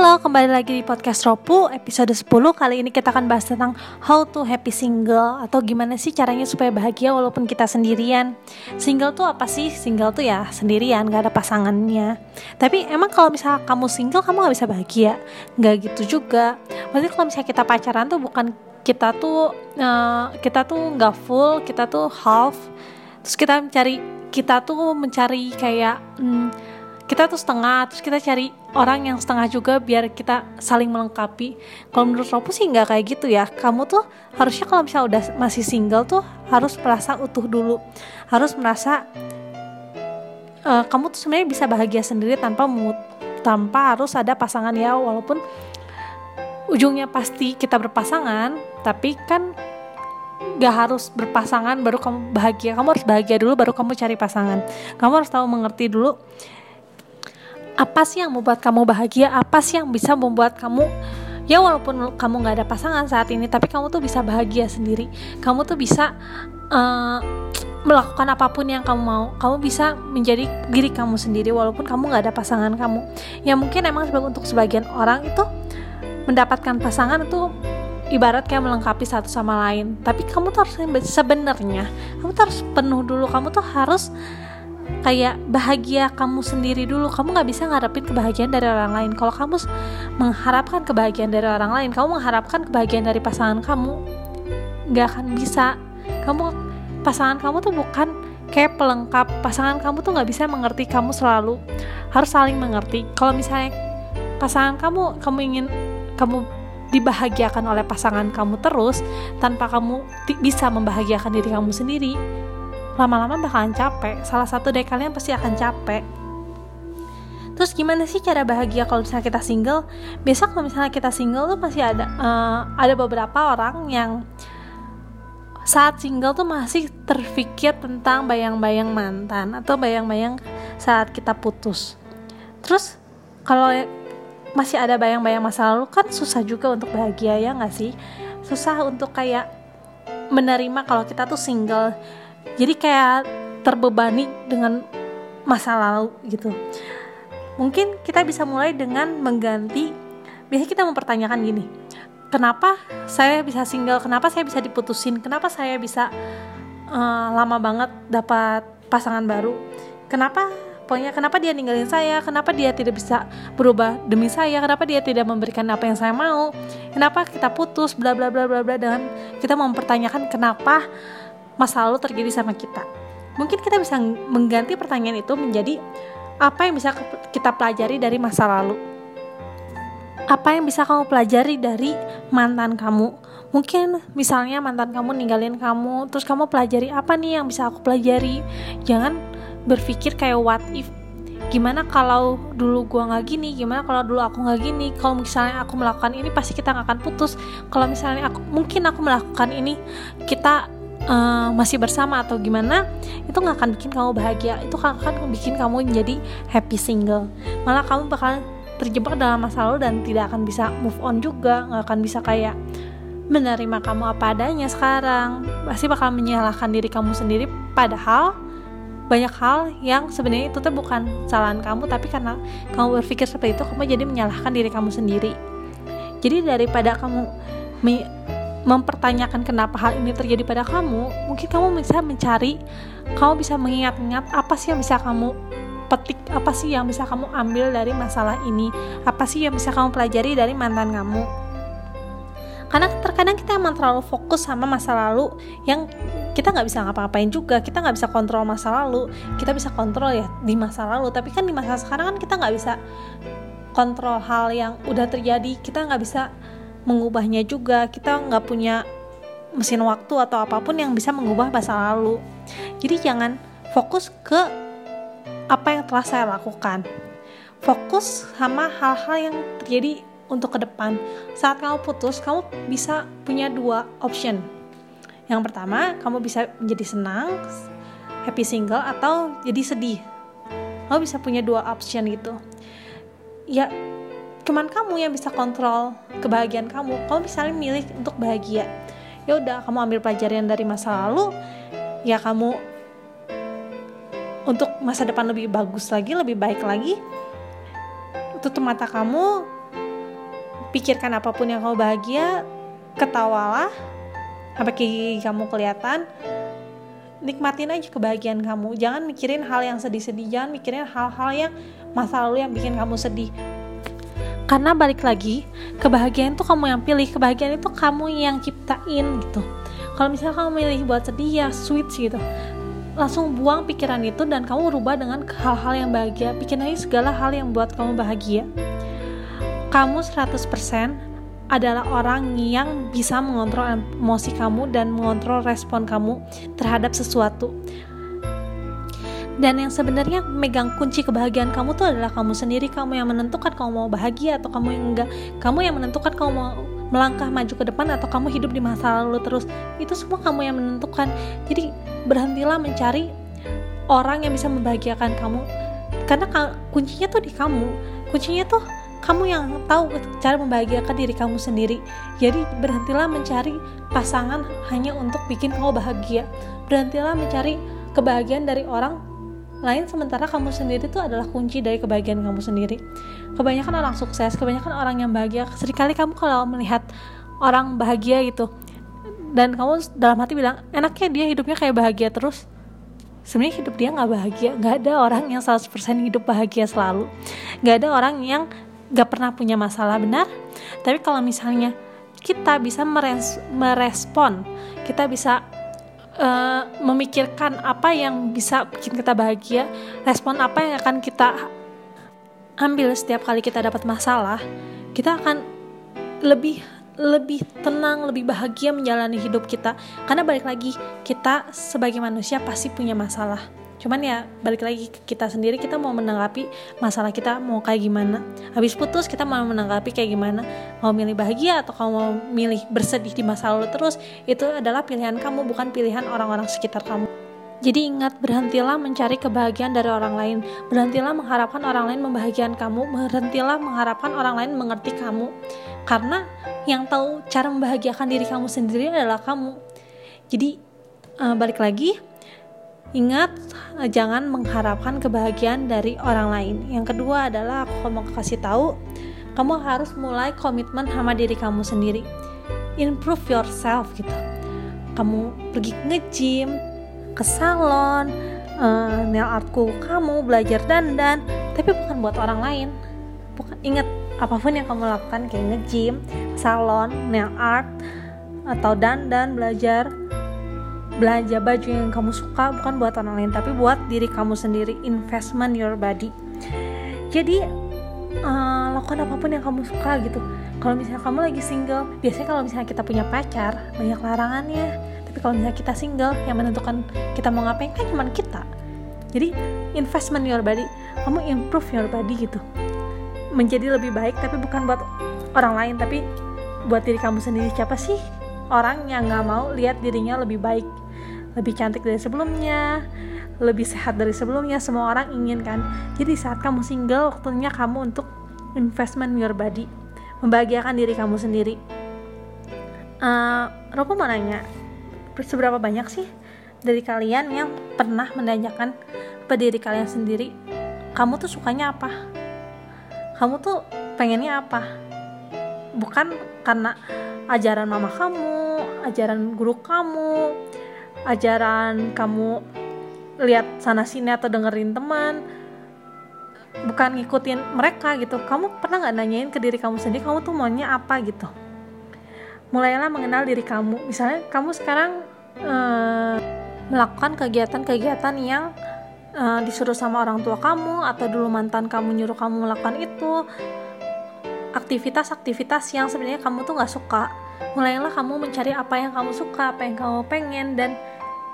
Halo, kembali lagi di podcast Ropu episode 10 Kali ini kita akan bahas tentang how to happy single Atau gimana sih caranya supaya bahagia walaupun kita sendirian. Single tuh apa sih? Single tuh ya sendirian, gak ada pasangannya. Tapi emang kalau misalnya kamu single, kamu gak bisa bahagia? Gak gitu juga. Maksudnya kalau misalnya kita pacaran tuh bukan kita tuh uh, Kita tuh gak full, kita tuh half. Terus kita mencari, kita tuh mencari kayak hmm, kita tuh setengah terus kita cari orang yang setengah juga biar kita saling melengkapi. Kalau menurut Ropu sih nggak kayak gitu ya. Kamu tuh harusnya kalau misalnya udah masih single tuh harus merasa utuh dulu. Harus merasa uh, kamu tuh sebenarnya bisa bahagia sendiri tanpa tanpa harus ada pasangan ya. Walaupun ujungnya pasti kita berpasangan tapi kan gak harus berpasangan baru kamu bahagia. Kamu harus bahagia dulu baru kamu cari pasangan. Kamu harus tahu mengerti dulu apa sih yang membuat kamu bahagia? Apa sih yang bisa membuat kamu ya walaupun kamu nggak ada pasangan saat ini tapi kamu tuh bisa bahagia sendiri. Kamu tuh bisa uh, melakukan apa pun yang kamu mau. Kamu bisa menjadi diri kamu sendiri walaupun kamu nggak ada pasangan kamu. Ya mungkin emang untuk sebagian orang itu mendapatkan pasangan itu ibarat kayak melengkapi satu sama lain. Tapi kamu tuh harus sebenarnya. Kamu tuh harus penuh dulu. Kamu tuh harus kayak bahagia kamu sendiri dulu. Kamu nggak bisa ngarepin kebahagiaan dari orang lain. Kalau kamu mengharapkan kebahagiaan dari orang lain kamu mengharapkan kebahagiaan dari pasangan kamu nggak akan bisa. Kamu pasangan kamu tuh bukan kayak pelengkap. Pasangan kamu tuh nggak bisa mengerti kamu selalu. Harus saling mengerti. Kalau misalnya pasangan kamu kamu ingin kamu dibahagiakan oleh pasangan kamu terus tanpa kamu bisa membahagiakan diri kamu sendiri lama-lama bakalan capek. Salah satu dari kalian pasti akan capek. Terus gimana sih cara bahagia kalau misalnya kita single? Biasa kalau misalnya kita single tuh masih ada uh, ada beberapa orang yang saat single tuh masih terpikir tentang bayang-bayang mantan atau bayang-bayang saat kita putus. Terus kalau masih ada bayang-bayang masa lalu kan susah juga untuk bahagia ya nggak sih? Susah untuk kayak menerima kalau kita tuh single jadi kayak terbebani dengan masa lalu gitu. Mungkin kita bisa mulai dengan mengganti biasanya kita mempertanyakan gini kenapa saya bisa single? Kenapa saya bisa diputusin? Kenapa saya bisa uh, lama banget dapat pasangan baru? Kenapa pokoknya kenapa dia ninggalin saya? Kenapa dia tidak bisa berubah demi saya? Kenapa dia tidak memberikan apa yang saya mau? Kenapa kita putus? Bla bla bla bla bla dan kita mempertanyakan kenapa masa lalu terjadi sama kita. Mungkin kita bisa mengganti pertanyaan itu menjadi apa yang bisa kita pelajari dari masa lalu. Apa yang bisa kamu pelajari dari mantan kamu? Mungkin misalnya mantan kamu ninggalin kamu, terus kamu pelajari apa nih yang bisa aku pelajari? Jangan berpikir kayak what if gimana kalau dulu gua nggak gini gimana kalau dulu aku nggak gini kalau misalnya aku melakukan ini pasti kita nggak akan putus kalau misalnya aku mungkin aku melakukan ini kita uh, masih bersama atau gimana itu nggak akan bikin kamu bahagia. Itu akan bikin kamu jadi happy single. Malah kamu bakal terjebak dalam masa lalu dan tidak akan bisa move on juga. Nggak akan bisa kayak menerima kamu apa adanya sekarang. Pasti bakal menyalahkan diri kamu sendiri. Padahal banyak hal yang sebenarnya itu tuh bukan kesalahan kamu tapi karena kamu berpikir seperti itu kamu jadi menyalahkan diri kamu sendiri. Jadi daripada kamu mempertanyakan kenapa hal ini terjadi pada kamu, mungkin kamu bisa mencari, kamu bisa mengingat-ingat apa sih yang bisa kamu petik, apa sih yang bisa kamu ambil dari masalah ini, apa sih yang bisa kamu pelajari dari mantan kamu. Karena terkadang kita emang terlalu fokus sama masa lalu yang kita nggak bisa ngapa-ngapain juga, kita nggak bisa kontrol masa lalu, kita bisa kontrol ya di masa lalu, tapi kan di masa sekarang kan kita nggak bisa kontrol hal yang udah terjadi, kita nggak bisa mengubahnya juga. Kita nggak punya mesin waktu atau apa pun yang bisa mengubah masa lalu. Jadi jangan fokus ke apa yang telah saya lakukan. Fokus sama hal-hal yang terjadi untuk ke depan. Saat kamu putus kamu bisa punya dua option. Yang pertama kamu bisa menjadi senang happy single atau jadi sedih. Kamu bisa punya dua option gitu. Ya cuman kamu yang bisa kontrol kebahagiaan kamu. Kalau misalnya milih untuk bahagia ya udah kamu ambil pelajaran dari masa lalu ya kamu untuk masa depan lebih bagus lagi lebih baik lagi tutup mata kamu pikirkan apa pun yang kamu bahagia ketawalah sampai gigi kamu kelihatan nikmatin aja kebahagiaan kamu. Jangan mikirin hal yang sedih-sedih jangan mikirin hal-hal yang masa lalu yang bikin kamu sedih karena balik lagi kebahagiaan itu kamu yang pilih. Kebahagiaan itu kamu yang ciptain gitu. Kalau misalnya kamu milih buat sedih ya sweet gitu. Langsung buang pikiran itu dan kamu rubah dengan hal-hal yang bahagia. Bikin aja segala hal yang buat kamu bahagia. Kamu 100% adalah orang yang bisa mengontrol emosi kamu dan mengontrol respon kamu terhadap sesuatu. Dan yang sebenarnya megang kunci kebahagiaan kamu tuh adalah kamu sendiri, kamu yang menentukan kamu mau bahagia atau kamu yang enggak. Kamu yang menentukan kamu mau melangkah maju ke depan atau kamu hidup di masa lalu terus. Itu semua kamu yang menentukan. Jadi berhentilah mencari orang yang bisa membahagiakan kamu karena kuncinya tuh di kamu. Kuncinya tuh kamu yang tahu cara membahagiakan diri kamu sendiri. Jadi berhentilah mencari pasangan hanya untuk bikin kamu bahagia. Berhentilah mencari kebahagiaan dari orang lain sementara kamu sendiri itu adalah kunci dari kebahagiaan kamu sendiri. Kebanyakan orang sukses, kebanyakan orang yang bahagia, sering kali kamu kalau melihat orang bahagia gitu dan kamu dalam hati bilang enaknya dia hidupnya kayak bahagia terus. Sebenarnya hidup dia nggak bahagia. Nggak ada orang yang 100% hidup bahagia selalu. Nggak ada orang yang gak pernah punya masalah benar? Tapi kalau misalnya kita bisa meres merespon kita bisa uh, memikirkan apa yang bisa bikin kita bahagia respon apa yang akan kita ambil setiap kali kita dapat masalah kita akan lebih lebih tenang, lebih bahagia menjalani hidup kita. Karena balik lagi, kita sebagai manusia pasti punya masalah cuman ya balik lagi ke kita sendiri kita mau menanggapi masalah kita mau kayak gimana habis putus kita mau menanggapi kayak gimana mau milih bahagia atau kamu mau milih bersedih di masa lalu terus itu adalah pilihan kamu bukan pilihan orang-orang sekitar kamu jadi ingat, berhentilah mencari kebahagiaan dari orang lain. Berhentilah mengharapkan orang lain membahagiakan kamu. Berhentilah mengharapkan orang lain mengerti kamu. Karena yang tahu cara membahagiakan diri kamu sendiri adalah kamu. Jadi, uh, balik lagi, Ingat, jangan mengharapkan kebahagiaan dari orang lain. Yang kedua adalah aku mau kasih tahu, kamu harus mulai komitmen sama diri kamu sendiri. Improve yourself gitu. Kamu pergi nge-gym, ke salon, uh, nail artku kamu belajar dandan, tapi bukan buat orang lain. Bukan ingat apa pun yang kamu lakukan kayak nge-gym, salon, nail art atau dandan, belajar belanja baju yang kamu suka bukan buat orang lain tapi buat diri kamu sendiri. Investment your body. Jadi uh, lakukan apa pun yang kamu suka gitu. Kalau misalnya kamu lagi single biasanya kalau misalnya kita punya pacar banyak larangannya. Tapi kalau misalnya kita single yang menentukan kita mau ngapain kan cuma kita. Jadi investment your body. Kamu improve your body gitu. Menjadi lebih baik tapi bukan buat orang lain tapi buat diri kamu sendiri. Siapa sih orang yang nggak mau lihat dirinya lebih baik lebih cantik dari sebelumnya lebih sehat dari sebelumnya semua orang ingin kan? Jadi saat kamu single waktunya kamu untuk investment your body membahagiakan diri kamu sendiri. Uh, Ropo mau nanya seberapa banyak sih dari kalian yang pernah menanyakan ke diri kalian sendiri kamu tuh sukanya apa? Kamu tuh pengennya apa? Bukan karena ajaran mama kamu ajaran guru kamu ajaran kamu lihat sana sini atau dengerin teman bukan ngikutin mereka gitu. Kamu pernah nggak nanyain ke diri kamu sendiri kamu tuh maunya apa? gitu. Mulailah mengenal diri kamu. Misalnya kamu sekarang uh, melakukan kegiatan-kegiatan yang uh, disuruh sama orang tua kamu atau dulu mantan kamu nyuruh kamu melakukan itu aktivitas-aktivitas yang sebenarnya kamu tuh nggak suka mulailah kamu mencari apa yang kamu suka apa yang kamu pengen dan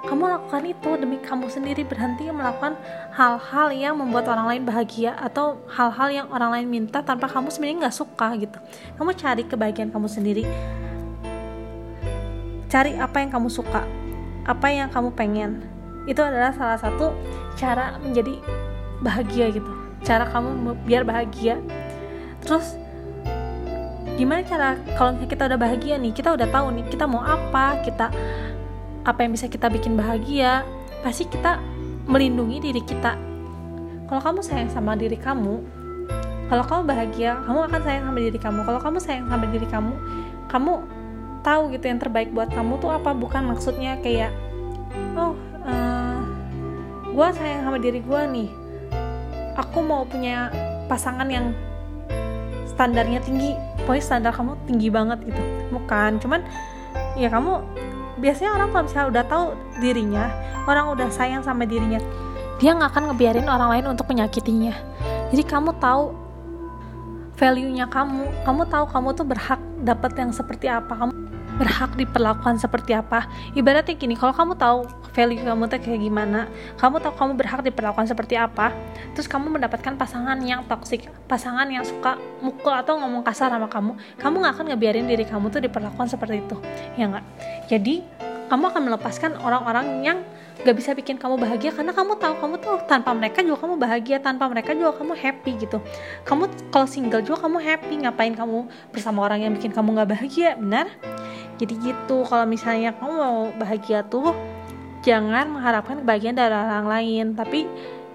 kamu lakukan itu demi kamu sendiri. Berhenti melakukan hal-hal yang membuat orang lain bahagia atau hal-hal yang orang lain minta tanpa kamu sebenarnya nggak suka gitu. Kamu cari kebahagiaan kamu sendiri. Cari apa yang kamu suka apa yang kamu pengen. Itu adalah salah satu cara menjadi bahagia gitu. Cara kamu biar bahagia. Terus gimana cara kalau kita udah bahagia nih kita udah tahu nih kita mau apa kita apa yang bisa kita bikin bahagia pasti kita melindungi diri kita. Kalau kamu sayang sama diri kamu kalau kamu bahagia kamu akan sayang sama diri kamu. Kalau kamu sayang sama diri kamu kamu tahu gitu yang terbaik buat kamu tuh apa? Bukan maksudnya kayak oh uh, eh, gue sayang sama diri gue nih. Aku mau punya pasangan yang standarnya tinggi pokoknya standar kamu tinggi banget gitu. Bukan cuman ya kamu biasanya orang kalau misalnya udah tahu dirinya orang udah sayang sama dirinya dia nggak akan ngebiarin orang lain untuk menyakitinya. Jadi kamu tahu value-nya kamu kamu tahu kamu tuh berhak dapat yang seperti apa. Kamu berhak diperlakukan seperti apa. Ibaratnya gini kalau kamu tahu value kamu tuh kayak gimana kamu tahu kamu berhak diperlakukan seperti apa terus kamu mendapatkan pasangan yang toksik pasangan yang suka mukul atau ngomong kasar sama kamu kamu nggak akan ngebiarin diri kamu tuh diperlakukan seperti itu. Ya nggak? Jadi kamu akan melepaskan orang-orang yang gak bisa bikin kamu bahagia karena kamu tahu kamu tuh tanpa mereka juga kamu bahagia tanpa mereka juga kamu happy gitu. Kamu kalau single juga kamu happy ngapain kamu bersama orang yang bikin kamu gak bahagia benar? Jadi gitu kalau misalnya kamu mau bahagia tuh jangan mengharapkan kebahagiaan dari orang lain tapi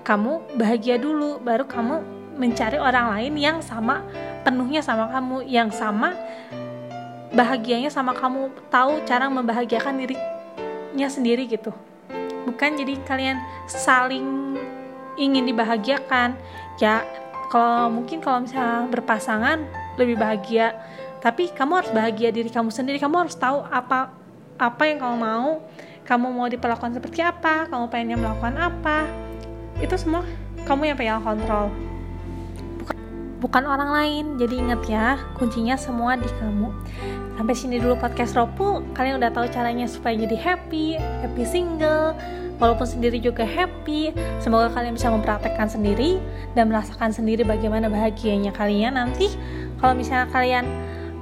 kamu bahagia dulu baru kamu mencari orang lain yang sama penuhnya sama kamu yang sama bahagianya sama kamu tahu cara membahagiakan dirinya sendiri gitu. Bukan jadi kalian saling ingin dibahagiakan. Ya kalau mungkin kalau misalnya berpasangan lebih bahagia. Tapi kamu harus bahagia diri kamu sendiri. Kamu harus tahu apa apa yang kamu mau. Kamu mau diperlakukan seperti apa kamu pengennya melakukan apa. Itu semua kamu yang pegang kontrol. Bukan, bukan orang lain. Jadi ingat ya kuncinya semua di kamu sampai sini dulu podcast Ropu kalian udah tahu caranya supaya jadi happy happy single walaupun sendiri juga happy. Semoga kalian bisa mempraktekkan sendiri dan merasakan sendiri bagaimana bahagianya kalian nanti. Kalau misalnya kalian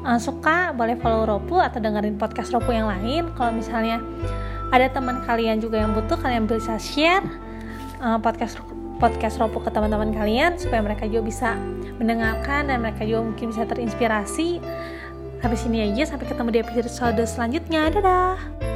uh, suka boleh follow Ropu atau dengerin podcast Ropu yang lain. Kalau misalnya ada teman kalian juga yang butuh kalian bisa share uh, podcast podcast Ropu ke teman-teman kalian supaya mereka juga bisa mendengarkan dan mereka juga mungkin bisa terinspirasi habis ini aja sampai ketemu di episode selanjutnya. Dadah